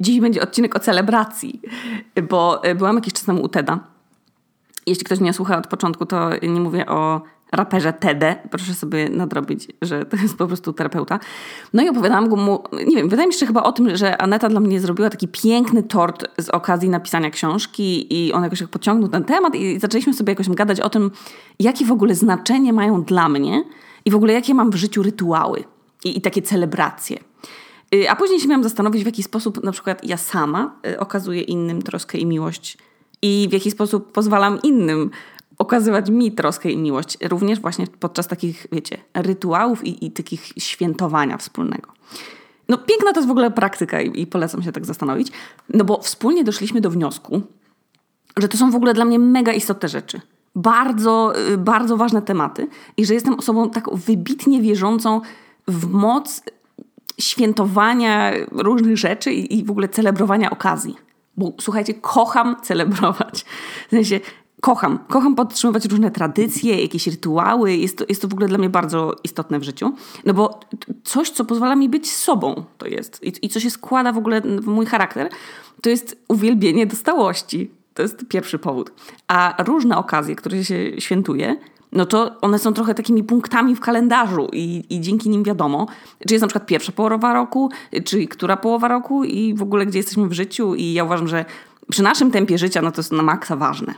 Dziś będzie odcinek o celebracji, bo byłam jakiś czas temu u Teda. Jeśli ktoś mnie słucha od początku, to nie mówię o raperze Tede. Proszę sobie nadrobić, że to jest po prostu terapeuta. No i opowiadałam mu, nie wiem, wydaje mi się chyba o tym, że Aneta dla mnie zrobiła taki piękny tort z okazji napisania książki i on jakoś podciągnął ten temat i zaczęliśmy sobie jakoś gadać o tym, jakie w ogóle znaczenie mają dla mnie i w ogóle jakie mam w życiu rytuały i, i takie celebracje. Y, a później się miałam zastanowić, w jaki sposób na przykład ja sama y, okazuję innym troskę i miłość i w jaki sposób pozwalam innym okazywać mi troskę i miłość, również właśnie podczas takich, wiecie, rytuałów i, i takich świętowania wspólnego. No piękna to jest w ogóle praktyka i, i polecam się tak zastanowić, no bo wspólnie doszliśmy do wniosku, że to są w ogóle dla mnie mega istotne rzeczy. Bardzo, y, bardzo ważne tematy i że jestem osobą tak wybitnie wierzącą w moc świętowania różnych rzeczy i, i w ogóle celebrowania okazji. Bo słuchajcie, kocham celebrować. W sensie, kocham. Kocham podtrzymywać różne tradycje, jakieś rytuały. Jest to, jest to w ogóle dla mnie bardzo istotne w życiu. No bo coś, co pozwala mi być sobą, to jest. I, i co się składa w ogóle w mój charakter, to jest uwielbienie dostałości. To jest pierwszy powód. A różne okazje, które się świętuje, no to one są trochę takimi punktami w kalendarzu i, i dzięki nim wiadomo, czy jest na przykład pierwsza połowa roku, czy która połowa roku i w ogóle gdzie jesteśmy w życiu. I ja uważam, że przy naszym tempie życia no to jest na maksa ważne.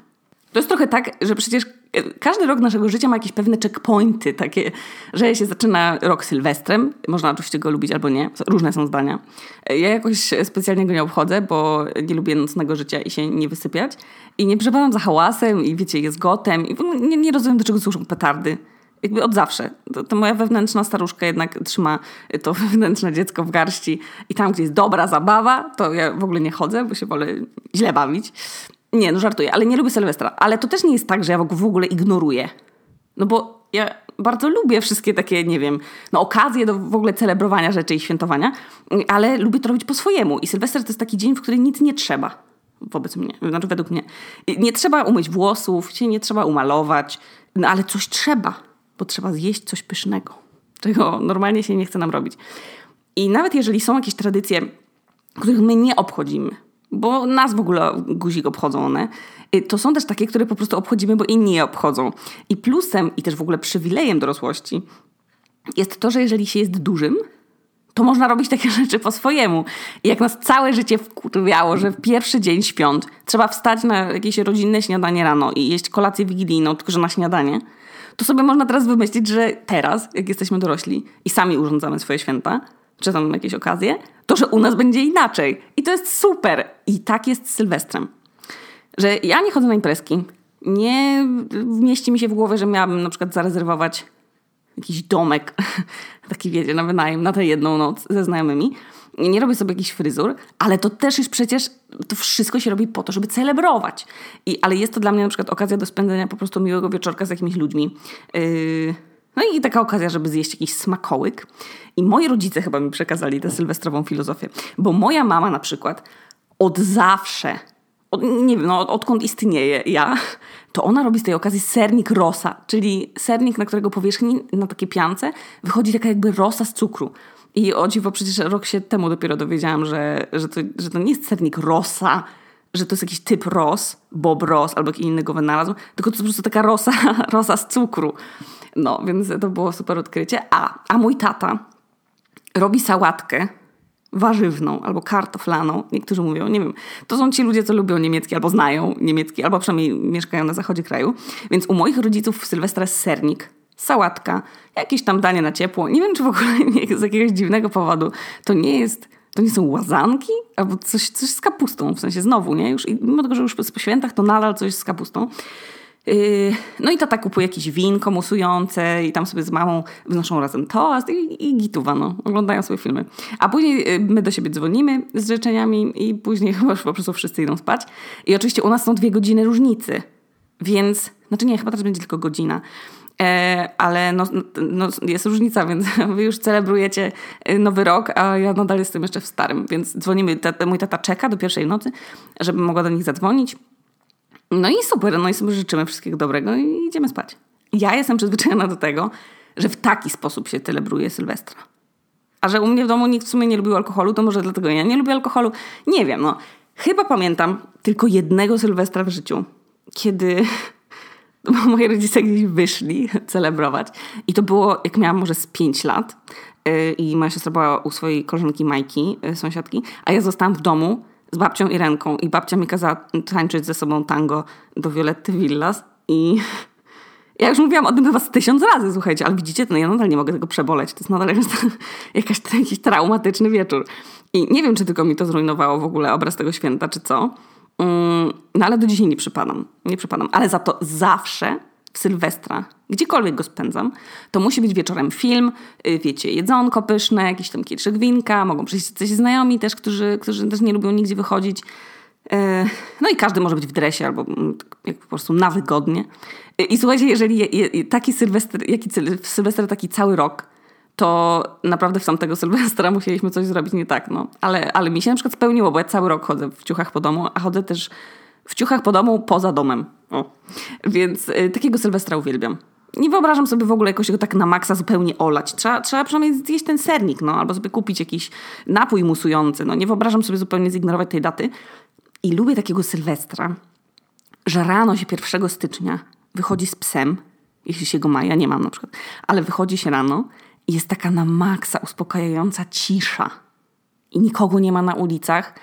To jest trochę tak, że przecież każdy rok naszego życia ma jakieś pewne checkpointy, takie, że się zaczyna rok Sylwestrem. Można oczywiście go lubić albo nie, różne są zdania. Ja jakoś specjalnie go nie obchodzę, bo nie lubię nocnego życia i się nie wysypiać. I nie przepadam za hałasem i wiecie, jest gotem. I nie, nie rozumiem, do czego służą petardy. Jakby od zawsze. To, to, moja wewnętrzna staruszka jednak trzyma to wewnętrzne dziecko w garści i tam, gdzie jest dobra zabawa, to ja w ogóle nie chodzę, bo się wolę źle bawić. Nie, no żartuję, ale nie lubię Sylwestra. Ale to też nie jest tak, że ja go w ogóle ignoruję. No bo ja bardzo lubię wszystkie takie, nie wiem, no okazje do w ogóle celebrowania rzeczy i świętowania, ale lubię to robić po swojemu. I Sylwester to jest taki dzień, w którym nic nie trzeba. Wobec mnie, znaczy według mnie. Nie trzeba umyć włosów, się nie trzeba umalować, no ale coś trzeba, bo trzeba zjeść coś pysznego, czego normalnie się nie chce nam robić. I nawet jeżeli są jakieś tradycje, których my nie obchodzimy, bo nas w ogóle guzik obchodzą one. Y, to są też takie, które po prostu obchodzimy, bo inni je obchodzą. I plusem i też w ogóle przywilejem dorosłości jest to, że jeżeli się jest dużym, to można robić takie rzeczy po swojemu. I jak nas całe życie wkurwiało, że w pierwszy dzień świąt trzeba wstać na jakieś rodzinne śniadanie rano i jeść kolację wigilijną, tylko że na śniadanie, to sobie można teraz wymyślić, że teraz, jak jesteśmy dorośli i sami urządzamy swoje święta, czy tam jakieś okazje, to że u nas będzie inaczej. I to jest super. I tak jest z Sylwestrem. Że ja nie chodzę na imprezki. Nie mieści mi się w głowie, że miałabym na przykład zarezerwować jakiś domek, taki wiecie, na wynajem, na tę jedną noc ze znajomymi. Nie robię sobie jakiś fryzur, ale to też już przecież, to wszystko się robi po to, żeby celebrować. I, ale jest to dla mnie na przykład okazja do spędzenia po prostu miłego wieczorka z jakimiś ludźmi. Yy, no i taka okazja, żeby zjeść jakiś smakołyk. I moi rodzice chyba mi przekazali tę sylwestrową filozofię. Bo moja mama na przykład od zawsze, od, nie wiem, no, odkąd istnieje ja, to ona robi z tej okazji sernik rosa, czyli sernik, na którego powierzchni, na takie piance, wychodzi taka jakby rosa z cukru. I o dziwo, przecież rok się temu dopiero dowiedziałam, że, że, to, że to nie jest sernik rosa, że to jest jakiś typ ros, Bob Ross albo jakiś inny go wynalazł, tylko to jest po prostu taka rosa, rosa z cukru. No, więc to było super odkrycie. A, a mój tata robi sałatkę warzywną albo kartoflaną. Niektórzy mówią, nie wiem, to są ci ludzie, co lubią niemiecki albo znają niemiecki, albo przynajmniej mieszkają na zachodzie kraju. Więc u moich rodziców w Sylwestra jest sernik, sałatka, jakieś tam danie na ciepło. Nie wiem, czy w ogóle nie, z jakiegoś dziwnego powodu to nie jest to nie są łazanki? Albo coś, coś z kapustą, w sensie znowu, nie? Już, mimo tego, że już po świętach to nadal coś z kapustą. Yy, no i tata kupuje jakieś winko musujące i tam sobie z mamą wnoszą razem toast i, i gituwa, no. Oglądają sobie filmy. A później yy, my do siebie dzwonimy z życzeniami i później chyba już po prostu wszyscy idą spać. I oczywiście u nas są dwie godziny różnicy. Więc, znaczy nie, chyba teraz będzie tylko godzina. E, ale no, no, jest różnica, więc wy już celebrujecie e, nowy rok, a ja nadal jestem jeszcze w starym, więc dzwonimy, mój tata czeka do pierwszej nocy, żeby mogła do nich zadzwonić. No i super, no i sobie życzymy wszystkiego dobrego i idziemy spać. Ja jestem przyzwyczajona do tego, że w taki sposób się celebruje Sylwestra. A że u mnie w domu nikt w sumie nie lubił alkoholu, to może dlatego ja nie lubię alkoholu. Nie wiem, no. Chyba pamiętam tylko jednego Sylwestra w życiu, kiedy moi rodzice gdzieś wyszli celebrować. I to było, jak miałam może z 5 lat. Y, I moja siostra była u swojej koleżanki Majki, y, sąsiadki, a ja zostałam w domu z babcią i ręką. I babcia mi kazała tańczyć ze sobą tango do Violetty Villas. I ja już mówiłam o tym chyba tysiąc razy, słuchajcie, ale widzicie, no ja nadal nie mogę tego przeboleć. To jest nadal jakaś, jakiś traumatyczny wieczór. I nie wiem, czy tylko mi to zrujnowało w ogóle obraz tego święta, czy co. Mm, no ale do dzisiaj nie przypadam. Nie przypadam. Ale za to zawsze w Sylwestra, gdziekolwiek go spędzam, to musi być wieczorem film, y, wiecie, jedzonko pyszne, jakiś tam kieliszek winka, mogą przyjść coś znajomi też, którzy, którzy też nie lubią nigdzie wychodzić. Y, no i każdy może być w dresie albo mm, jak po prostu na wygodnie. Y, I słuchajcie, jeżeli taki Sylwester, jaki Sylwester taki cały rok, to naprawdę w tamtego Sylwestra musieliśmy coś zrobić nie tak. No. Ale, ale mi się na przykład spełniło, bo ja cały rok chodzę w ciuchach po domu, a chodzę też w ciuchach po domu poza domem. O. Więc y, takiego Sylwestra uwielbiam. Nie wyobrażam sobie w ogóle jakoś go tak na maksa zupełnie olać. Trzeba, trzeba przynajmniej zjeść ten sernik, no, albo sobie kupić jakiś napój musujący. No, nie wyobrażam sobie zupełnie zignorować tej daty. I lubię takiego Sylwestra, że rano się 1 stycznia wychodzi z psem, jeśli się go ma, ja nie mam na przykład, ale wychodzi się rano i jest taka na maksa uspokajająca cisza. I nikogo nie ma na ulicach.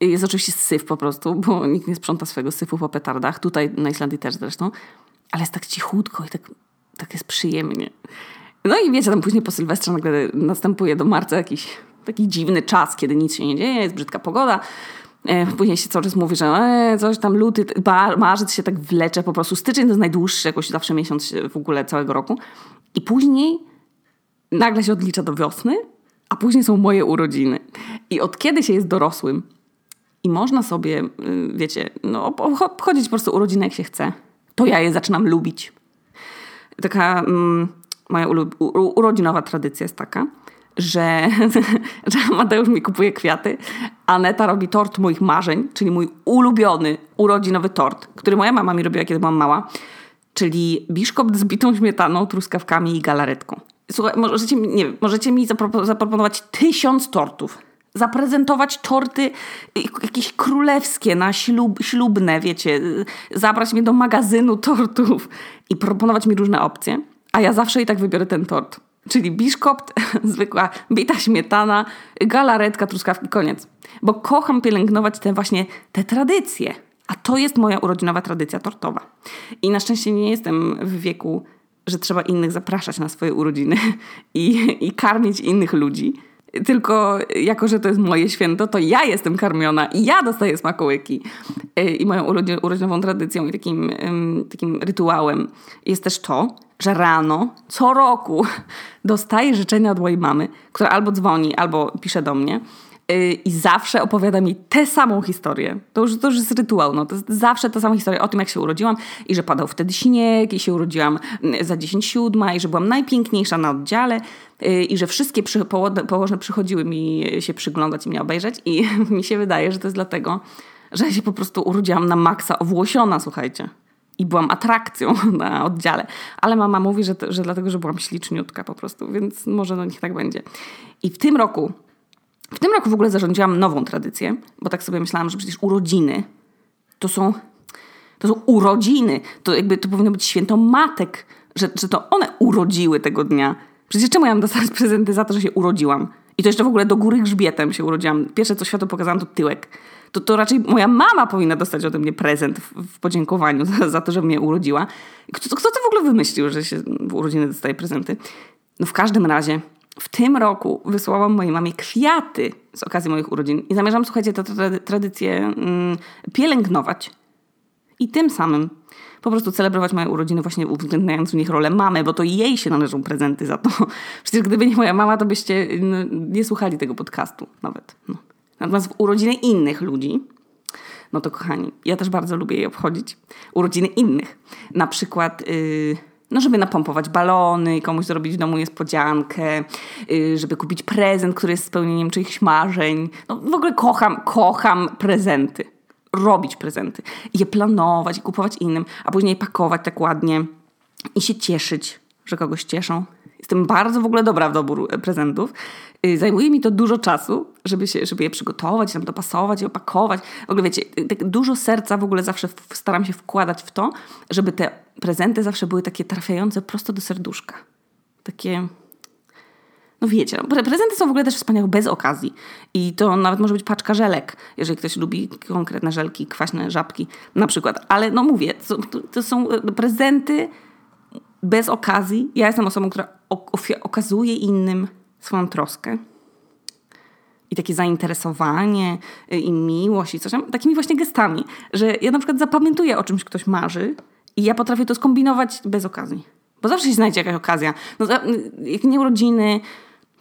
Jest oczywiście syf po prostu, bo nikt nie sprząta swojego syfu po petardach. Tutaj na Islandii też zresztą. Ale jest tak cichutko i tak, tak jest przyjemnie. No i wiecie, tam później po Sylwestrze nagle następuje do marca jakiś taki dziwny czas, kiedy nic się nie dzieje, jest brzydka pogoda. E, później się cały czas mówi, że e, coś tam luty, marzec się tak wlecze po prostu. Styczeń to jest najdłuższy jakoś zawsze miesiąc w ogóle całego roku. I później nagle się odlicza do wiosny, a później są moje urodziny. I od kiedy się jest dorosłym i można sobie, y, wiecie, no, obchodzić po prostu urodziny jak się chce, to ja je zaczynam lubić. Taka mm, moja urodzinowa tradycja jest taka, że, że Mateusz mi kupuje kwiaty, Aneta robi tort moich marzeń, czyli mój ulubiony urodzinowy tort, który moja mama mi robiła, kiedy byłam mała, czyli biszkopt z bitą śmietaną, truskawkami i galaretką. Słuchaj, możecie, nie możecie mi zaproponować tysiąc tortów. Zaprezentować torty jakieś królewskie na ślub, ślubne, wiecie. Zabrać mnie do magazynu tortów i proponować mi różne opcje. A ja zawsze i tak wybiorę ten tort. Czyli biszkopt, zwykła bita śmietana, galaretka, truskawki, koniec. Bo kocham pielęgnować te właśnie te tradycje. A to jest moja urodzinowa tradycja tortowa. I na szczęście nie jestem w wieku że trzeba innych zapraszać na swoje urodziny i, i karmić innych ludzi. Tylko jako, że to jest moje święto, to ja jestem karmiona i ja dostaję smakołyki. E, I moją urodzinową tradycją i takim, takim rytuałem jest też to, że rano, co roku dostaję życzenia od mojej mamy, która albo dzwoni, albo pisze do mnie i zawsze opowiada mi tę samą historię. To już, to już jest rytuał. No. To jest zawsze ta sama historia o tym, jak się urodziłam i że padał wtedy śnieg i się urodziłam mm, za 10 siódma i że byłam najpiękniejsza na oddziale y, i że wszystkie przy, położne przychodziły mi się przyglądać i mnie obejrzeć i mi się wydaje, że to jest dlatego, że ja się po prostu urodziłam na maksa owłosiona, słuchajcie. I byłam atrakcją na oddziale. Ale mama mówi, że, że dlatego, że byłam śliczniutka po prostu, więc może no niech tak będzie. I w tym roku w tym roku w ogóle zarządziłam nową tradycję, bo tak sobie myślałam, że przecież urodziny to są, to są urodziny. To jakby to powinno być święto matek, że, że to one urodziły tego dnia. Przecież czemu ja mam dostać prezenty za to, że się urodziłam? I to jeszcze w ogóle do góry grzbietem się urodziłam. Pierwsze, co światu pokazałam, to tyłek. To, to raczej moja mama powinna dostać ode mnie prezent w, w podziękowaniu za, za, to, że mnie urodziła. Kto, kto to w ogóle wymyślił, że się w urodziny dostaje prezenty? No w każdym razie w tym roku wysłałam mojej mamie kwiaty z okazji moich urodzin i zamierzam, słuchajcie, tę tradycję mm, pielęgnować. I tym samym po prostu celebrować moje urodziny właśnie uwzględniając w nich rolę mamy, bo to jej się należą prezenty za to. Przecież gdyby nie moja mama, to byście no, nie słuchali tego podcastu nawet. No. Natomiast w urodziny innych ludzi, no to kochani, ja też bardzo lubię je obchodzić. Urodziny innych. Na przykład... Yy, no, żeby napompować balony, komuś zrobić w domu niespodziankę, y, żeby kupić prezent, który jest spełnieniem czyichś marzeń. No, w ogóle kocham, kocham prezenty. Robić prezenty. I je planować i kupować innym, a później pakować tak ładnie i się cieszyć, że kogoś cieszą. Jestem bardzo w ogóle dobra w dobór prezentów. Y, zajmuje mi to dużo czasu, żeby, się, żeby je przygotować, tam dopasować, je opakować. W ogóle wiecie, tak dużo serca w ogóle zawsze staram się wkładać w to, żeby te prezenty zawsze były takie trafiające prosto do serduszka. Takie no wiecie, no, prezenty są w ogóle też wspaniałe bez okazji. I to nawet może być paczka żelek, jeżeli ktoś lubi konkretne żelki, kwaśne żabki na przykład. Ale no mówię, to, to są prezenty bez okazji. Ja jestem osobą, która okazuje innym swoją troskę i takie zainteresowanie y, i miłość i coś tam, takimi właśnie gestami, że ja na przykład zapamiętuję o czymś ktoś marzy i ja potrafię to skombinować bez okazji. Bo zawsze się znajdzie jakaś okazja. No, jak nie urodziny,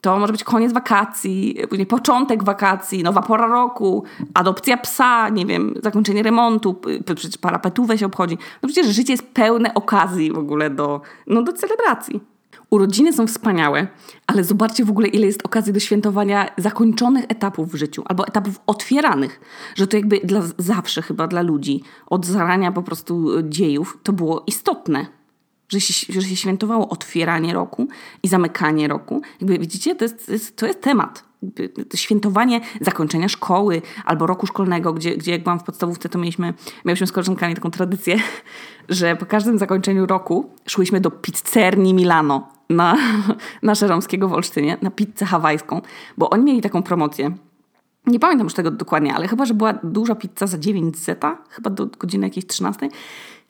to może być koniec wakacji, później początek wakacji, nowa pora roku, adopcja psa, nie wiem, zakończenie remontu, przecież parapetówę się obchodzi. No przecież życie jest pełne okazji w ogóle do, no, do celebracji. Urodziny są wspaniałe, ale zobaczcie w ogóle, ile jest okazji do świętowania zakończonych etapów w życiu albo etapów otwieranych, że to jakby dla zawsze chyba dla ludzi od zarania po prostu dziejów to było istotne że się, że się świętowało otwieranie roku i zamykanie roku. Jakby widzicie, to jest, to jest temat. To świętowanie zakończenia szkoły albo roku szkolnego, gdzie, gdzie jak byłam w podstawówce, to mieliśmy, mieliśmy z koleżankami taką tradycję, że po każdym zakończeniu roku szłyśmy do pizzerni Milano na, na Szeromskiego w Olsztynie, na pizzę hawajską, bo oni mieli taką promocję. Nie pamiętam już tego dokładnie, ale chyba, że była duża pizza za 9 zeta, chyba do godziny jakiejś 13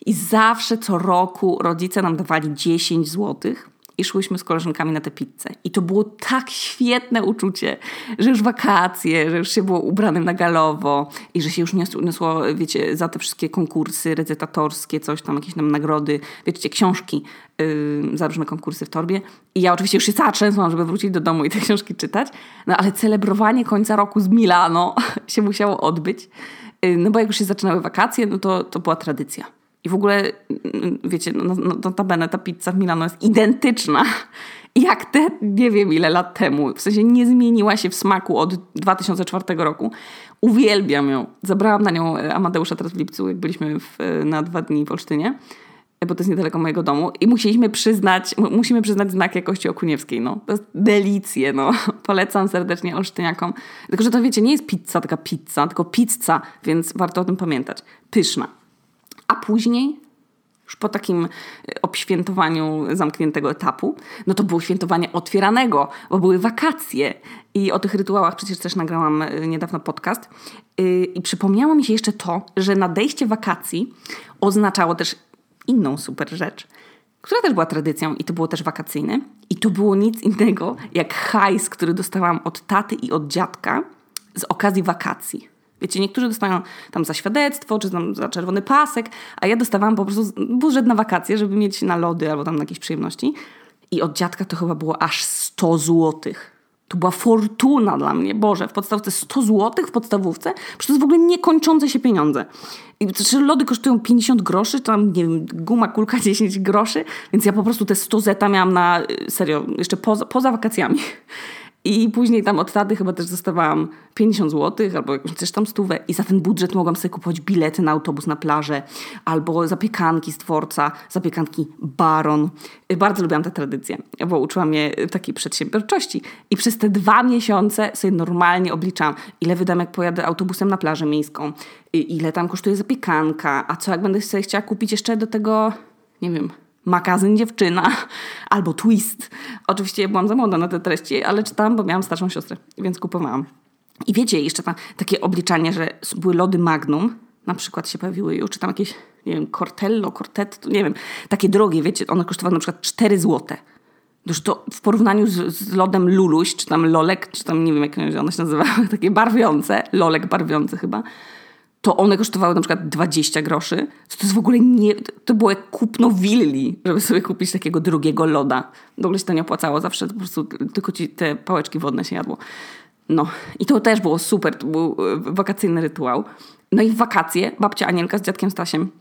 i zawsze co roku rodzice nam dawali 10 złotych i szłyśmy z koleżankami na tę pizzę. I to było tak świetne uczucie, że już wakacje, że już się było ubranym na galowo i że się już niosło, wiecie, za te wszystkie konkursy recytatorskie, coś tam, jakieś nam nagrody, wiecie, książki yy, za różne konkursy w torbie. I ja oczywiście już się cała trzęsłam, żeby wrócić do domu i te książki czytać. No ale celebrowanie końca roku z Milano się musiało odbyć. Yy, no bo jak już się zaczynały wakacje, no to, to była tradycja i w ogóle, wiecie, no, no, notabene ta pizza w Milano jest identyczna jak te nie wiem ile lat temu. W sensie nie zmieniła się w smaku od 2004 roku. Uwielbiam ją. Zabrałam na nią Amadeusza teraz w lipcu, jak byliśmy w, na dwa dni w Olsztynie, bo to jest niedaleko mojego domu. I musieliśmy przyznać, musimy przyznać znak jakości Okuniewskiej. No. To jest delicje, no. Polecam serdecznie Olsztyniakom. Tylko, że to wiecie, nie jest pizza, taka pizza, tylko pizza, więc warto o tym pamiętać. Pyszna. A później, już po takim e, obświętowaniu zamkniętego etapu, no to było świętowanie otwieranego, bo były wakacje. I o tych rytuałach przecież też nagrałam e, niedawno podcast. E, I przypomniało mi się jeszcze to, że nadejście wakacji oznaczało też inną super rzecz, która też była tradycją i to było też wakacyjne. I to było nic innego jak hajs, który dostałam od taty i od dziadka z okazji wakacji. Wiecie, niektórzy dostają tam za świadectwo, czy tam za czerwony pasek, a ja dostawałam po prostu budżet na wakacje, żeby mieć na lody albo tam na jakieś przyjemności. I od dziadka to chyba było aż 100 złotych. To była fortuna dla mnie. Boże, w podstawce 100 złotych w podstawówce? Przecież to jest w ogóle niekończące się pieniądze. I czy lody kosztują 50 groszy, tam nie wiem, guma, kulka 10 groszy, więc ja po prostu te 100 zeta miałam na, y, serio, jeszcze poza, poza wakacjami. I później tam od taty chyba też dostawałam 50 zł albo jakąś tam stówę i za ten budżet mogłam sobie kupować bilety na autobus na plażę albo zapiekanki z dworca, zapiekanki Baron. Bardzo lubiłam tę tradycję, bo uczyła mnie takiej przedsiębiorczości. I przez te dwa miesiące sobie normalnie obliczałam, ile wydam jak pojadę autobusem na plażę miejską, ile tam kosztuje zapiekanka, a co jak będę sobie chciała kupić jeszcze do tego, nie wiem, magazyn dziewczyna albo twist. Oczywiście byłam za młoda na te treści, ale czytałam, bo miałam starszą siostrę, więc kupowałam. I wiecie, jeszcze tam takie obliczanie, że były lody Magnum, na przykład się pojawiły już, czy tam jakieś, nie wiem, Cortello, Cortetto, nie wiem, takie drogie, wiecie, one kosztowały na przykład 4 złote. Już to w porównaniu z, z, lodem Luluś, czy tam Lolek, czy tam nie wiem, jak one się nazywały, takie barwiące, Lolek barwiący chyba, to one kosztowały na przykład 20 groszy, to, to jest w ogóle nie, to było jak kupno willi, żeby sobie kupić takiego drugiego loda. W ogóle się to nie opłacało, zawsze po prostu tylko ci te pałeczki wodne się jadło. No i to też było super, to był e, wakacyjny rytuał. No i w wakacje babcia Anielka z dziadkiem Stasiem,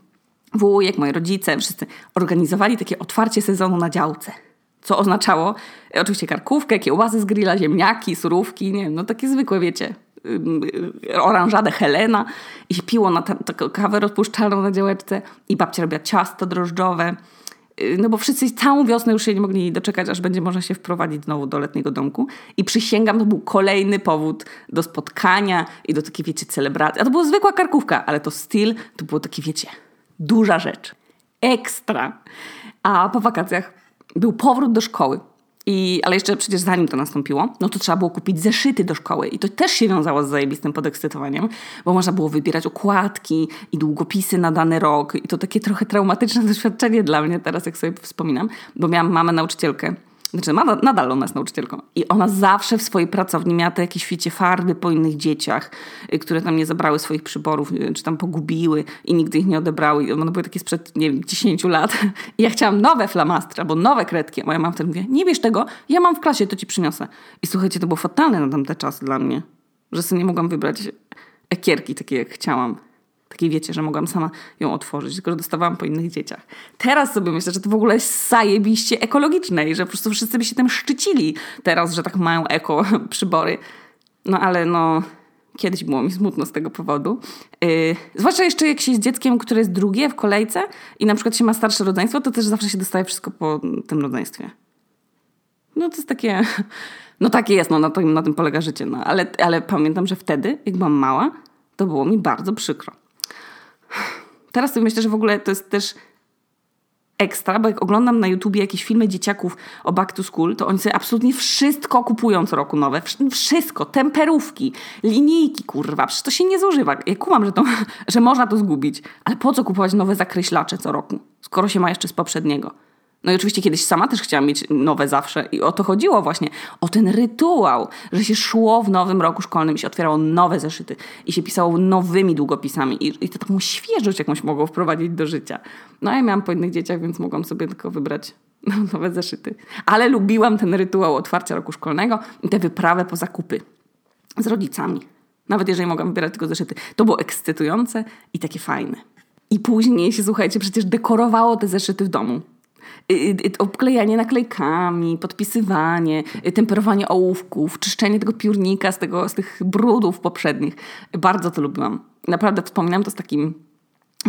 wujek, moi rodzice, wszyscy organizowali takie otwarcie sezonu na działce. Co oznaczało e, oczywiście karkówkę, kiełbasy z grilla, ziemniaki, surówki, nie wiem, no takie zwykłe, wiecie, oranżadę Helena i piło na taką kawę rozpuszczalną na działeczce i babcia robiła ciasto drożdżowe. y, no bo wszyscy całą wiosnę już się nie mogli doczekać, aż będzie można się wprowadzić znowu do letniego domku. I przysięgam, to był kolejny powód do spotkania i do takiej, wiecie, celebracji. A to była zwykła karkówka, ale to styl, to było takie, wiecie, duża rzecz. Ekstra. A po wakacjach był powrót do szkoły. I, ale jeszcze przecież zanim to nastąpiło, no to trzeba było kupić zeszyty do szkoły. I to też się wiązało z zajebistym podekscytowaniem, bo można było wybierać okładki i długopisy na dany rok. I to takie trochę traumatyczne doświadczenie dla mnie teraz, jak sobie wspominam, bo miałam mamę nauczycielkę, znaczy nadal ona jest nauczycielką. I ona zawsze w swojej pracowni miała te jakieś, wiecie, farby po innych dzieciach, y, które tam nie zabrały swoich przyborów, czy tam pogubiły i nigdy ich nie odebrały. I one były takie sprzed, nie wiem, 10 lat. I ja chciałam nowe flamastry albo nowe kredki. Moja mama wtedy mówi, nie bierz tego, ja mam w klasie, to ci przyniosę. I słuchajcie, to było fatalne na tamte czasy dla mnie, że sobie nie mogłam wybrać ekierki takie, jak chciałam. Wiecie, że mogłam sama ją otworzyć, tylko że dostawałam po innych dzieciach. Teraz sobie myślę, że to w ogóle jest zajebiście ekologiczne i że po prostu wszyscy by się tym szczycili teraz, że tak mają eko przybory. No ale no, kiedyś było mi smutno z tego powodu. Yy, zwłaszcza jeszcze jak się jest dzieckiem, które jest drugie w kolejce i na przykład się ma starsze rodzeństwo, to też zawsze się dostaje wszystko po tym rodzeństwie. No to jest takie... No takie jest, no na tym, na tym polega życie. No. Ale, ale pamiętam, że wtedy, jak byłam mała, to było mi bardzo przykro. Teraz sobie myślę, że w ogóle to jest też ekstra, bo jak oglądam na YouTubie jakieś filmy dzieciaków o Back to School, to oni sobie absolutnie wszystko kupują co roku nowe. Wszystko. Temperówki, linijki, kurwa. Przecież to się nie zużywa. Ja kumam, że, to, że można to zgubić. Ale po co kupować nowe zakreślacze co roku, skoro się ma jeszcze z poprzedniego? No i oczywiście kiedyś sama też chciałam mieć nowe zawsze i o to chodziło właśnie, o ten rytuał, że się szło w nowym roku szkolnym i się otwierało nowe zeszyty i się pisało nowymi długopisami i, i to taką świeżość jakąś mogło wprowadzić do życia. No ja miałam po innych dzieciach, więc mogłam sobie tylko wybrać nowe zeszyty. Ale lubiłam ten rytuał otwarcia roku szkolnego i tę wyprawę po zakupy z rodzicami. Nawet jeżeli mogłam wybierać tylko zeszyty. To było ekscytujące i takie fajne. I później się, słuchajcie, przecież dekorowało te zeszyty w domu. Y, y, obklejanie naklejkami, podpisywanie, y, temperowanie ołówków, czyszczenie tego piórnika z, tego, z tych brudów poprzednich. Bardzo to lubiłam. Naprawdę wspominam to z takim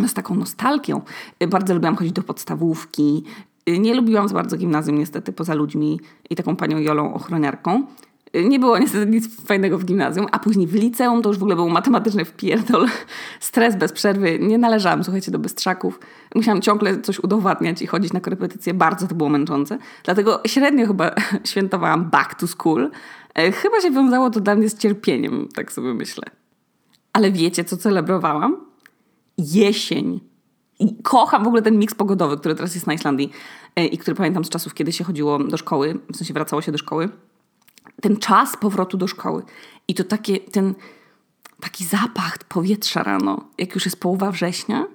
z taką nostalgią. Bardzo lubiłam chodzić do podstawówki. Nie lubiłam za bardzo gimnazjum niestety, poza ludźmi i taką panią Jolą ochroniarką. Nie było niestety nic fajnego w gimnazjum, a później w liceum to już w ogóle był matematyczny wpierdol. Stres bez przerwy. Nie należałam, słuchajcie, do bystrzaków. Musiałam ciągle coś udowadniać i chodzić na korepetycje. Bardzo to było męczące. Dlatego średnio chyba świętowałam back to school. E, chyba się wiązało to dla mnie z cierpieniem, tak sobie myślę. Ale wiecie, co celebrowałam? Jesień. I kocham w ogóle ten miks pogodowy, który teraz jest na Islandii e, i który pamiętam z czasów, kiedy się chodziło do szkoły, w sensie wracało się do szkoły ten czas powrotu do szkoły. I to takie, ten taki zapach powietrza rano, jak już jest połowa września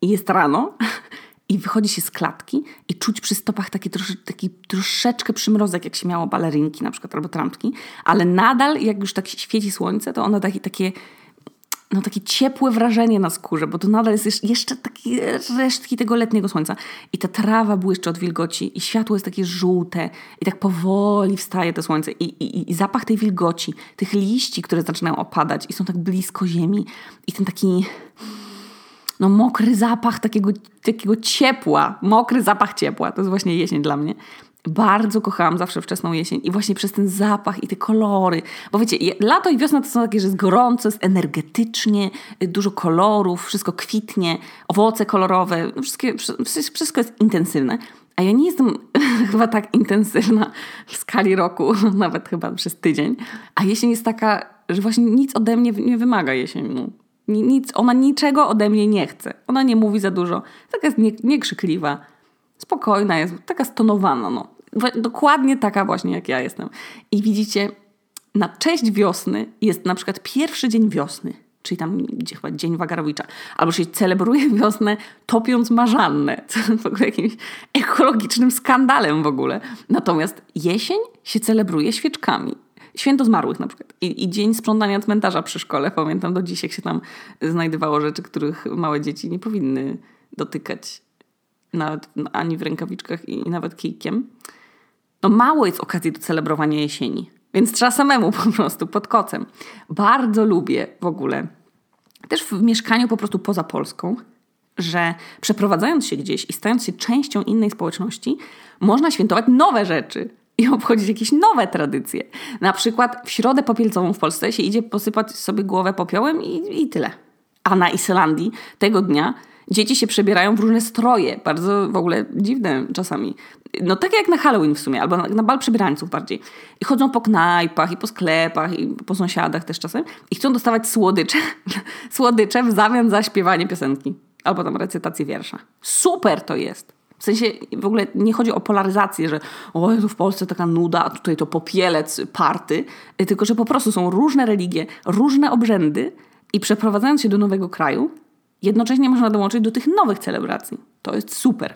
i jest rano i wychodzi się z klatki i czuć przy stopach taki, trosze, taki troszeczkę przymrozek, jak się miało balerinki na przykład albo trampki, ale nadal jak już tak świeci słońce, to ono takie, takie no, takie ciepłe wrażenie na skórze, bo to nadal jest jeszcze takie resztki tego letniego słońca. I ta trawa błyszczy od wilgoci i światło jest takie żółte i tak powoli wstaje to słońce i, i, i zapach tej wilgoci, tych liści, które zaczynają opadać i są tak blisko ziemi i ten taki no mokry zapach takiego, takiego ciepła, mokry zapach ciepła, to jest właśnie jesień dla mnie bardzo kochałam zawsze wczesną jesień i właśnie przez ten zapach i te kolory. Bo wiecie, lato i wiosna to są takie, że jest gorąco, jest energetycznie, y, dużo kolorów, wszystko kwitnie, owoce kolorowe, wszystkie, wszystko jest intensywne. A ja nie jestem chyba tak intensywna w skali roku, nawet chyba przez tydzień. A jesień jest taka, że właśnie nic ode mnie nie wymaga jesień. No. Nic, ona niczego ode mnie nie chce. Ona nie mówi za dużo. Taka jest nie, niekrzykliwa spokojna jest, taka stonowana, no. Dokładnie taka właśnie jak ja jestem. I widzicie, na cześć wiosny jest na przykład pierwszy dzień wiosny, czyli tam gdzie chyba Dzień Wagarowicza, albo się celebruje wiosnę topiąc marzannę, co w ogóle jakimś ekologicznym skandalem w ogóle. Natomiast jesień się celebruje świeczkami. Święto zmarłych na przykład. I, I, dzień sprzątania cmentarza przy szkole. Pamiętam do dziś, jak się tam znajdowało rzeczy, których małe dzieci nie powinny dotykać nawet, ani w rękawiczkach i, i nawet kijkiem. No mało jest okazji do celebrowania jesieni, więc trzeba samemu po prostu pod kocem. Bardzo lubię w ogóle, też w mieszkaniu po prostu poza Polską, że przeprowadzając się gdzieś i stając się częścią innej społeczności, można świętować nowe rzeczy i obchodzić jakieś nowe tradycje. Na przykład w środę popielcową w Polsce się idzie posypać sobie głowę popiołem i, i tyle. A na Islandii tego dnia dzieci się przebierają w różne stroje, bardzo w ogóle dziwne czasami. No tak jak na Halloween w sumie, albo na, na bal przebierańców bardziej. I chodzą po knajpach i po sklepach i po sąsiadach też czasem i chcą dostawać słodycze, słodycze w zamian za śpiewanie piosenki albo tam recytację wiersza. Super to jest. W sensie w ogóle nie chodzi o polaryzację, że o Jezu, w Polsce taka nuda, a tutaj to popielec, party, tylko że po prostu są różne religie, różne obrzędy i przeprowadzając się do nowego kraju, jednocześnie można dołączyć do tych nowych celebracji. To jest super.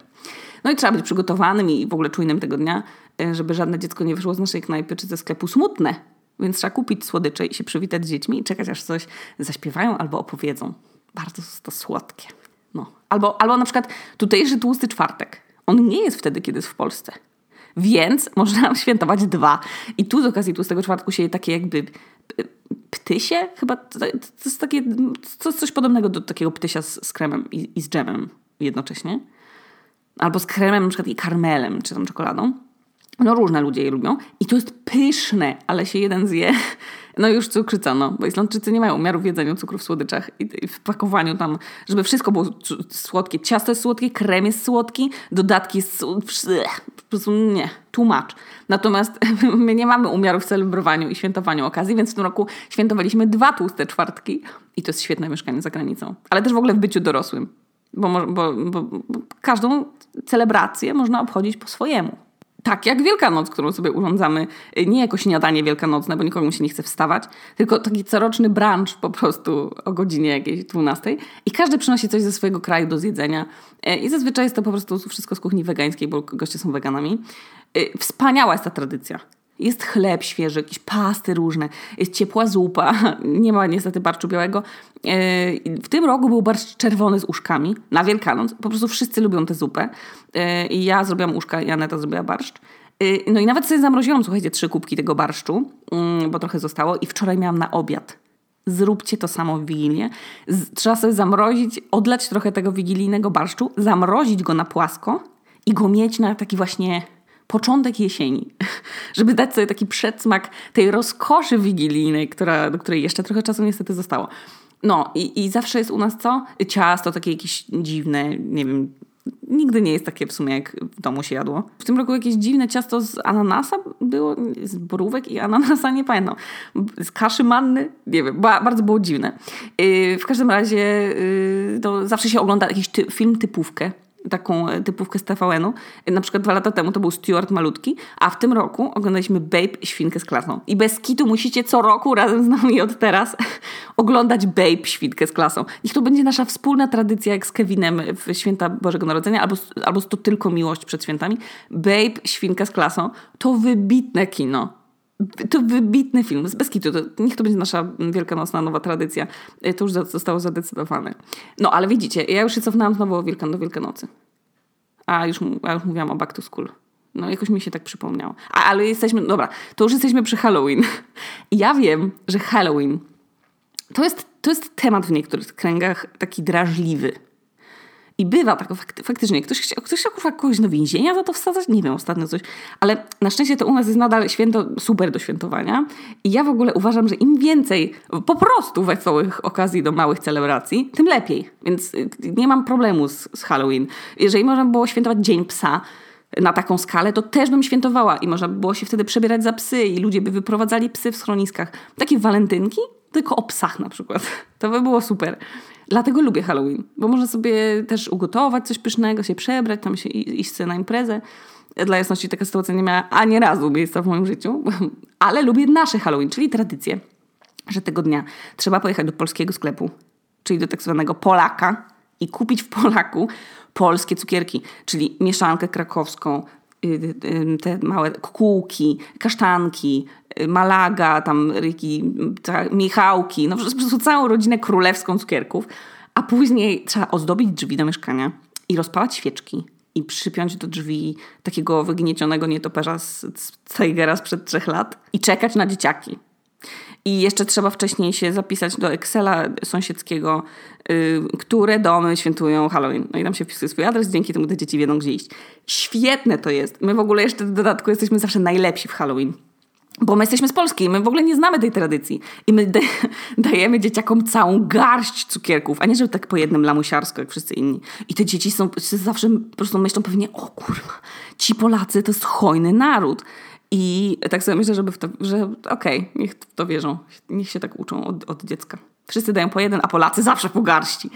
No i trzeba być przygotowanym i w ogóle czujnym tego dnia, e, żeby żadne dziecko nie wyszło z naszej knajpy czy ze sklepu smutne. Więc trzeba kupić słodycze i się przywitać z dziećmi i czekać, aż coś zaśpiewają albo opowiedzą. Bardzo to słodkie. No. Albo, albo na przykład tutejszy tłusty czwartek. On nie jest wtedy, kiedy jest w Polsce. Więc można świętować dwa. I tu z okazji tłustego czwartku się je takie jakby e, ptysie, chyba to, jest takie, to coś podobnego do takiego ptysia z, z kremem i, i z dżemem jednocześnie. Albo z kremem na przykład i karmelem, czy tam czekoladą. No różne ludzie je lubią i to jest pyszne, ale się jeden zje, no już cukrzyca, no, bo Islandczycy nie mają umiaru w jedzeniu cukru w słodyczach i w pakowaniu tam, żeby wszystko było słodkie. Ciasto jest słodkie, krem jest słodki, dodatki jest nie, tłumacz. Natomiast my nie mamy umiaru w celebrowaniu i świętowaniu okazji, więc w tym roku świętowaliśmy dwa tłuste czwartki i to jest świetne mieszkanie za granicą. Ale też w ogóle w byciu dorosłym, bo, bo, bo, bo każdą celebrację można obchodzić po swojemu tak jak Wielkanoc, którą sobie urządzamy, y, nie jako śniadanie wielkanocne, bo nikomu się nie chce wstawać, tylko taki coroczny brunch po prostu o godzinie jakiejś 12 i każdy przynosi coś ze swojego kraju do zjedzenia y, i zazwyczaj jest to po prostu wszystko z kuchni wegańskiej, bo goście są weganami. Y, wspaniała jest ta tradycja. Jest chleb świeży, jakieś pasty różne, jest ciepła zupa, nie ma niestety barszczu białego. E, w tym roku był barszcz czerwony z uszkami na Wielkanoc. Po prostu wszyscy lubią tę zupę. E, I ja zrobiłam uszka i Aneta zrobiła barszcz. E, no i nawet sobie zamroziłam, słuchajcie, trzy kubki tego barszczu, mm, bo trochę zostało i wczoraj miałam na obiad. Zróbcie to samo w Wigilię. Trzeba sobie zamrozić, odlać trochę tego wigilijnego barszczu, zamrozić go na płasko i go mieć na taki właśnie początek jesieni, żeby dać sobie taki przedsmak tej rozkoszy wigilijnej, która, do której jeszcze trochę czasu niestety zostało. No i, i zawsze jest u nas co? Ciasto takie jakieś dziwne, nie wiem, nigdy nie jest takie w sumie, jak w domu się jadło. W tym roku jakieś dziwne ciasto z ananasa było, z borówek i ananasa, nie pamiętam. Z kaszy manny, nie wiem, bardzo było dziwne. Yy, w każdym razie yy, to zawsze się ogląda jakiś ty film typówkę taką e, typówkę z TVN-u. Na przykład dwa lata temu to był Stuart Malutki, a w tym roku oglądaliśmy Babe Świnkę z klasą. I bez kitu musicie co roku razem z nami od teraz oglądać Babe Świnkę z klasą. Niech to będzie nasza wspólna tradycja jak z Kevinem w święta Bożego Narodzenia, albo, albo to tylko miłość przed świętami. Babe Świnkę z klasą to wybitne kino. To wybitny film, bez kitu. To, niech to będzie nasza wielkanocna nowa tradycja. E, to już zostało zadecydowane. No, ale widzicie, ja już się cofnęłam znowu o Wielkan do Wielkanocy. A już, a już mówiłam o Back to School. No, jakoś mi się tak przypomniało. A, ale jesteśmy, dobra, to już jesteśmy przy Halloween. Ja wiem, że Halloween to jest, to jest temat w niektórych kręgach taki drażliwy. I bywa tak, faktycznie, ktoś ktoś chciał kogoś do więzienia za to wsadzać? Nie wiem, ostatnio coś. Ale na szczęście to u nas jest nadal święto super do świętowania. I ja w ogóle uważam, że im więcej po prostu wesołych okazji do małych celebracji, tym lepiej. Więc y, nie mam problemu z, z Halloween. Jeżeli można było świętować Dzień Psa, na taką skalę, to też bym świętowała i można by było się wtedy przebierać za psy i ludzie by wyprowadzali psy w schroniskach. Takie walentynki, tylko o psach na przykład. To by było super. Dlatego lubię Halloween, bo można sobie też ugotować coś pysznego, się przebrać, tam się iść na imprezę. Dla jasności taka sytuacja nie miała ani razu miejsca w moim życiu, ale lubię nasze Halloween, czyli tradycję, że tego dnia trzeba pojechać do polskiego sklepu, czyli do tak zwanego Polaka i kupić w Polaku polskie cukierki, czyli mieszankę krakowską, te małe kukułki, kasztanki, y, malaga, tam ryki, michałki, no po prostu całą rodzinę królewską cukierków, a później trzeba ozdobić drzwi do mieszkania i rozpalać świeczki i przypiąć do drzwi takiego wygniecionego nietoperza z, z Tigera sprzed trzech lat i czekać na dzieciaki. I jeszcze trzeba wcześniej się zapisać do Excela sąsiedzkiego, yy, które domy świętują Halloween. No i tam się wpisuje swój adres, dzięki temu te dzieci wiedzą, gdzie iść. Świetne to jest. My w ogóle jeszcze w dodatku jesteśmy zawsze najlepsi w Halloween. Bo my jesteśmy z Polski, my w ogóle nie znamy tej tradycji. I my dajemy dzieciakom całą garść cukierków, a nie, że tak po jednym lamusiarsko, jak wszyscy inni. I te dzieci są zawsze po prostu myślą pewnie, o kurwa, ci Polacy to jest hojny naród. I tak sobie myślę, żeby w to, że okej, okay, niech w to wierzą, niech się tak uczą od, od dziecka. Wszyscy dają po jeden, a Polacy zawsze po garści.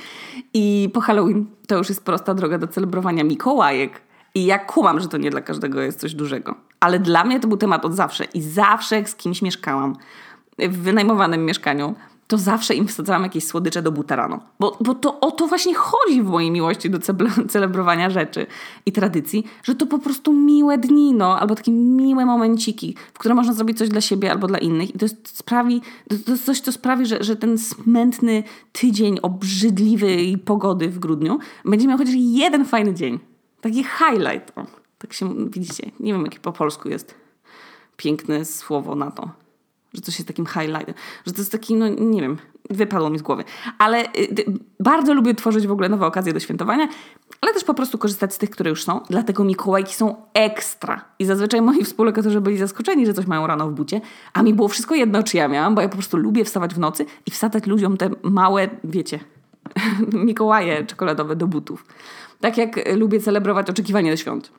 I po Halloween to już jest prosta droga do celebrowania Mikołajek. I ja kumam, że to nie dla każdego jest coś dużego. Ale dla mnie to był temat od zawsze. I zawsze z kimś mieszkałam w wynajmowanym mieszkaniu, to zawsze im wsadzałam jakieś słodycze do buta rano. Bo, bo to o to właśnie chodzi w mojej miłości do celebrowania rzeczy i tradycji, że to po prostu miłe dni, no, albo takie miłe momenciki, w które można zrobić coś dla siebie albo dla innych. I to jest, sprawi, to, to jest coś, co sprawi, że, że ten smętny tydzień obrzydliwej pogody w grudniu będzie miał chociaż jeden fajny dzień. Taki highlight. O, tak się, widzicie, nie wiem, jakie po polsku jest piękne słowo na to że coś jest takim highlightem, że to jest taki, no nie wiem, wypadło mi z głowy. Ale y, y, bardzo lubię tworzyć w ogóle nowe okazje do świętowania, ale też po prostu korzystać z tych, które już są. Dlatego Mikołajki są ekstra. I zazwyczaj moi współlokatorzy byli zaskoczeni, że coś mają rano w bucie, a mi było wszystko jedno, czy ja miałam, bo ja po prostu lubię wstawać w nocy i wsadzać ludziom te małe, wiecie, Mikołaje czekoladowe do butów. Tak jak lubię celebrować oczekiwanie do świąt.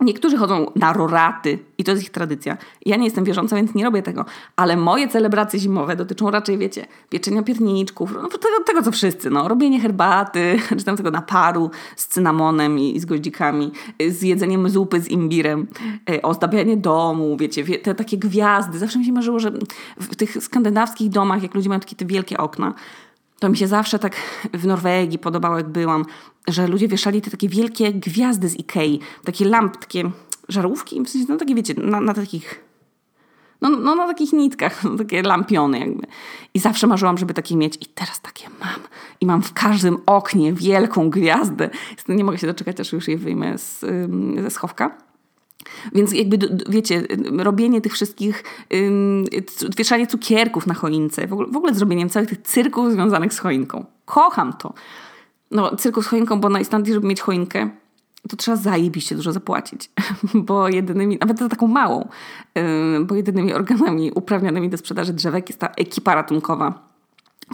Niektórzy chodzą na roraty i to jest ich tradycja. Ja nie jestem wierząca, więc nie robię tego. Ale moje celebracje zimowe dotyczą raczej, wiecie, pieczenia pierniczków, no, tego, tego co wszyscy, no. Robienie herbaty, czy tam tego naparu z cynamonem i, i z goździkami, z jedzeniem zupy z imbirem, e, ozdabianie domu, wiecie, wie, te takie gwiazdy. Zawsze mi się marzyło, że w tych skandynawskich domach, jak ludzie mają takie te wielkie okna, to mi się zawsze tak w Norwegii podobało, jak byłam, że ludzie wieszali te takie wielkie gwiazdy z Ikei, takie lamp, takie żarówki, w sensie, no takie wiecie, na, na takich no, no na takich nitkach, no, takie lampiony jakby. I zawsze marzyłam, żeby takie mieć i teraz takie mam. I mam w każdym oknie wielką gwiazdę. Nie mogę się doczekać, aż już je wyjmę z, ze schowka. Więc jakby, wiecie, robienie tych wszystkich, wieszanie cukierków na choince, w ogóle, w ogóle zrobieniem całych tych cyrków związanych z choinką. Kocham to. No, cyrku z choinką, bo na Islandii, żeby mieć choinkę, to trzeba zajebiście dużo zapłacić, bo jedynymi, nawet za taką małą, bo jedynymi organami uprawnionymi do sprzedaży drzewek jest ta ekipa ratunkowa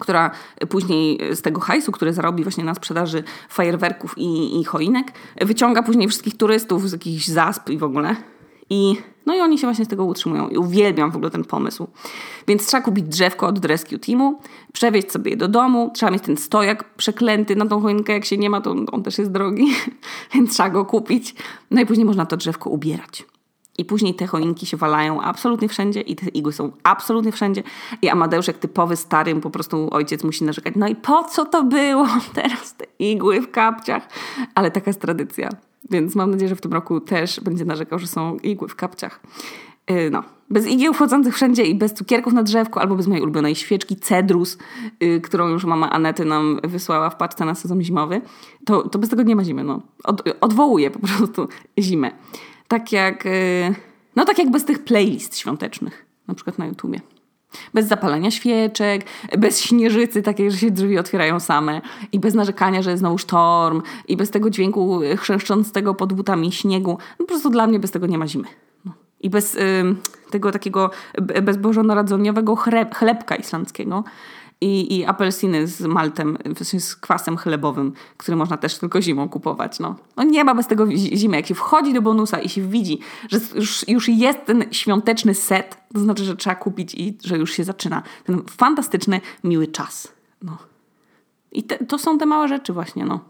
która później z tego hajsu, który zarobi właśnie na sprzedaży fajerwerków i, i choinek, wyciąga później wszystkich turystów z jakichś zasp i w ogóle. I, no i oni się właśnie z tego utrzymują. I uwielbiam w ogóle ten pomysł. Więc trzeba kupić drzewko od Rescue Teamu, przewieźć sobie je do domu, trzeba mieć ten stojak przeklęty na tą choinkę, jak się nie ma, to on też jest drogi, więc trzeba go kupić. No i później można to drzewko ubierać. I później te choinki się walają absolutnie wszędzie i te igły są absolutnie wszędzie. I Amadeusz jak typowy stary, po prostu ojciec musi narzekać, no i po co to było teraz te igły w kapciach? Ale taka jest tradycja. Więc mam nadzieję, że w tym roku też będzie narzekał, że są igły w kapciach. Yy, no, bez igieł wchodzących wszędzie i bez cukierków na drzewku, albo bez mojej ulubionej świeczki Cedrus, yy, którą już mama Anety nam wysłała w paczce na sezon zimowy, to, to bez tego nie ma zimy. No. Od, po prostu zimę. Tak jak, y, no tak jak bez tych playlist świątecznych, na przykład na YouTubie. Bez zapalania świeczek, bez śnieżycy takiej, że się drzwi otwierają same i bez narzekania, że jest znowu sztorm i bez tego dźwięku chrzęszczącego pod butami śniegu. No po prostu dla mnie bez tego nie ma zimy. No. I bez y, tego takiego bezbożonarodzeniowego chlebka islandzkiego, i, i apelsiny z maltem, z kwasem chlebowym, który można też tylko zimą kupować. No, no nie ma bez tego zimy. Jak się wchodzi do bonusa i się widzi, że już, już jest ten świąteczny set, to znaczy, że trzeba kupić i że już się zaczyna ten fantastyczny, miły czas. No. I te, to są te małe rzeczy właśnie, no.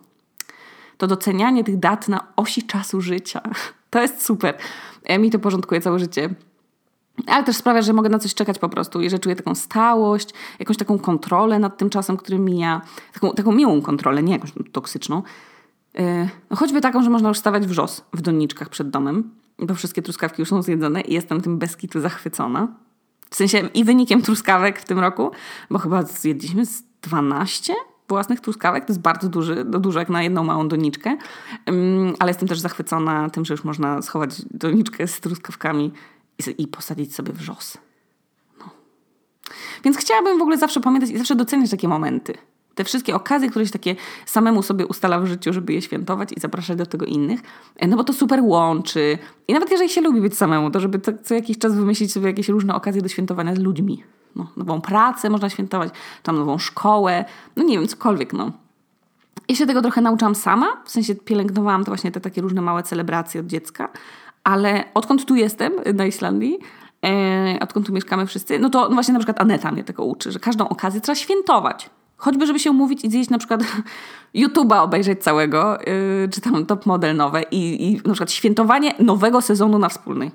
To docenianie tych dat na osi czasu życia. To jest super. Ja mi to porządkuje całe życie ale też sprawia, że mogę na coś czekać po prostu i że czuję taką stałość, jakąś taką kontrolę nad tym czasem, który mija, taką, taką miłą kontrolę, nie jakąś toksyczną. Yy, no choćby taką, że można już stawiać wrzos w doniczkach przed domem, bo wszystkie truskawki już są zjedzone i jestem tym bez kitu zachwycona. W sensie i wynikiem truskawek w tym roku, bo chyba zjedliśmy z 12 własnych truskawek. To jest bardzo duży, dużo jak na jedną małą doniczkę. Ale jestem też zachwycona tym, że już można schować doniczkę z truskawkami i, posadzić sobie wrzos. No. Więc chciałabym w ogóle zawsze pamiętać i zawsze doceniać takie momenty. Te wszystkie okazje, które się takie samemu sobie ustala w życiu, żeby je świętować i zapraszać do tego innych. E, no bo to super łączy. I nawet jeżeli się lubi być samemu, to żeby co jakiś czas wymyślić sobie jakieś różne okazje do świętowania z ludźmi. No, nową pracę można świętować, tam nową szkołę, no nie wiem, cokolwiek, no. Ja się tego trochę nauczyłam sama, w sensie pielęgnowałam to właśnie te takie różne małe celebracje od dziecka, ale odkąd tu jestem na Islandii, e, odkąd tu mieszkamy wszyscy, no to no właśnie na przykład Aneta mnie tego uczy, że każdą okazję trzeba świętować. Choćby, żeby się umówić i zjeść na przykład YouTube'a obejrzeć całego, yy, czy tam top model nowe i, i na przykład świętowanie nowego sezonu na wspólnej.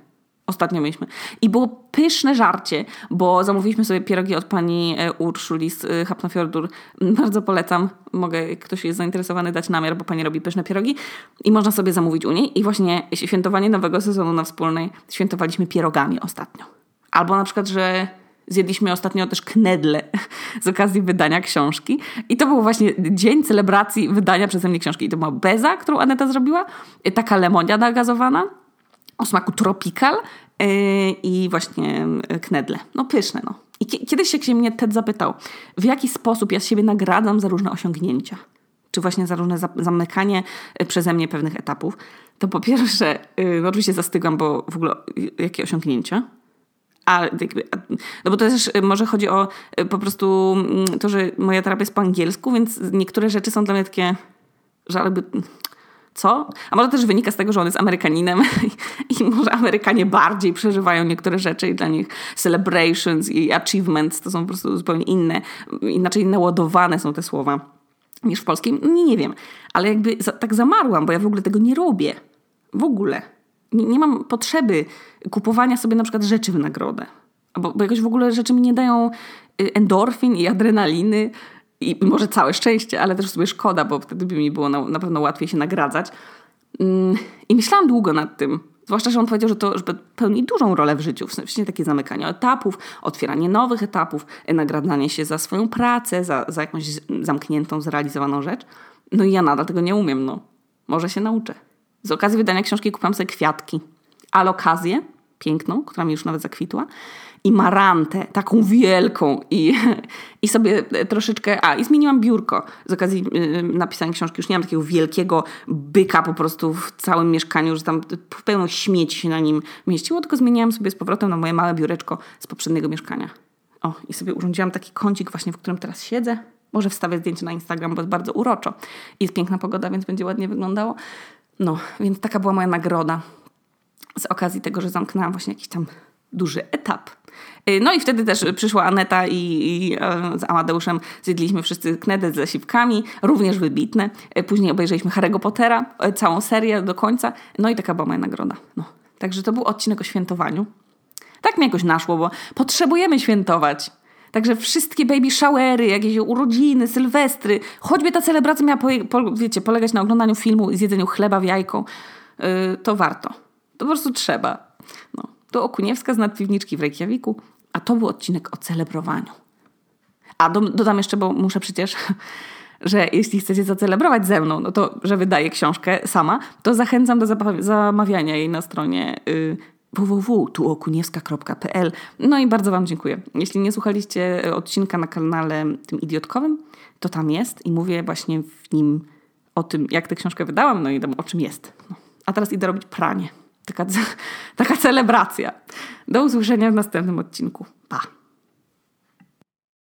Ostatnio mieliśmy. I było pyszne żarcie, bo zamówiliśmy sobie pierogi od pani e, Urszuli z e, Hapnofjordur. Bardzo polecam. Mogę, jak ktoś jest zainteresowany, dać namiar, bo pani robi pyszne pierogi. I można sobie zamówić u niej. I właśnie świętowanie nowego sezonu na wspólnej świętowaliśmy pierogami ostatnio. Albo na przykład, że Zjedliśmy ostatnio też knedle z okazji wydania książki. I to był właśnie dzień celebracji wydania przeze mnie książki. I to była beza, którą Aneta zrobiła, taka lemoniada gazowana o smaku tropical yy, i właśnie knedle. No pyszne, no. I kiedyś się mnie Ted zapytał, w jaki sposób ja siebie nagradzam za różne osiągnięcia. Czy właśnie za różne zamykanie y, przeze mnie pewnych etapów. To po pierwsze, no oczywiście zastygłam, bo w ogóle jakie osiągnięcia? A, no bo to też może chodzi o po prostu mm, to, że moja terapia jest po angielsku, więc niektóre rzeczy są dla mnie takie, że jakby co? A może też wynika z tego, że on jest Amerykaninem i może Amerykanie bardziej przeżywają niektóre rzeczy i dla nich celebrations i achievements to są po prostu zupełnie inne, inaczej naładowane są te słowa niż w polskim. Nie, nie wiem, ale jakby za, tak zamarłam, bo ja w ogóle tego nie robię. W ogóle nie, nie mam potrzeby kupowania sobie na przykład rzeczy w nagrodę. Bo, bo jakoś w ogóle rzeczy mi nie dają y, endorfin i adrenaliny i może całe szczęście, ale też sobie szkoda, bo wtedy by mi było na, na pewno łatwiej się nagradzać. Mm, I myślałam długo nad tym. Zwłaszcza, że on powiedział, że to że pełni dużą rolę w życiu, w sensie takie zamykanie etapów, otwieranie nowych etapów, nagradzanie się za swoją pracę, za, za jakąś zamkniętą, zrealizowaną rzecz. No i ja nadal tego nie umiem, no. Może się nauczę. Z okazji wydania książki kupiłam sobie kwiatki. Alokazję, piękną, która mi już nawet zakwitła. I marantę, taką wielką. I, I sobie troszeczkę... A, i zmieniłam biurko z okazji yy, napisania książki. Już nie mam takiego wielkiego byka po prostu w całym mieszkaniu, że tam pełno śmieci się na nim mieściło, tylko zmieniałam sobie z powrotem na moje małe biureczko z poprzedniego mieszkania. O, i sobie urządziłam taki kącik właśnie, w którym teraz siedzę. Może wstawię zdjęcie na Instagram, bo jest bardzo uroczo. Jest piękna pogoda, więc będzie ładnie wyglądało. No, więc taka była moja nagroda z okazji tego, że zamknęłam właśnie jakiś tam duży etap. Y, no i wtedy też przyszła Aneta i, i e, z Amadeuszem zjedliśmy wszyscy knedę z zasiwkami, również wybitne. Y, później obejrzeliśmy Harry'ego Pottera, e, całą serię do końca. No i taka była moja nagroda. No. Także to był odcinek o świętowaniu. Tak mi jakoś naszło, bo potrzebujemy świętować. Także wszystkie baby showery, jakieś urodziny, sylwestry, choćby ta celebracja miała, po, wiecie, polegać na oglądaniu filmu i zjedzeniu chleba w jajko, yy, to warto. To po prostu trzeba. No. To Okuniewska z nadpiwniczki w Reykjaviku, a to był odcinek o celebrowaniu. A do, dodam jeszcze, bo muszę przecież że jeśli chcecie zacelebrować ze mną, no to, że wydaję książkę sama, to zachęcam do zamawiania jej na stronie y, www.tuokuniewska.pl. No i bardzo Wam dziękuję. Jeśli nie słuchaliście odcinka na kanale tym idiotkowym, to tam jest i mówię właśnie w nim o tym, jak tę książkę wydałam, no i o czym jest. No. A teraz idę robić pranie. Taka, taka celebracja. Do usłyszenia w następnym odcinku. Pa!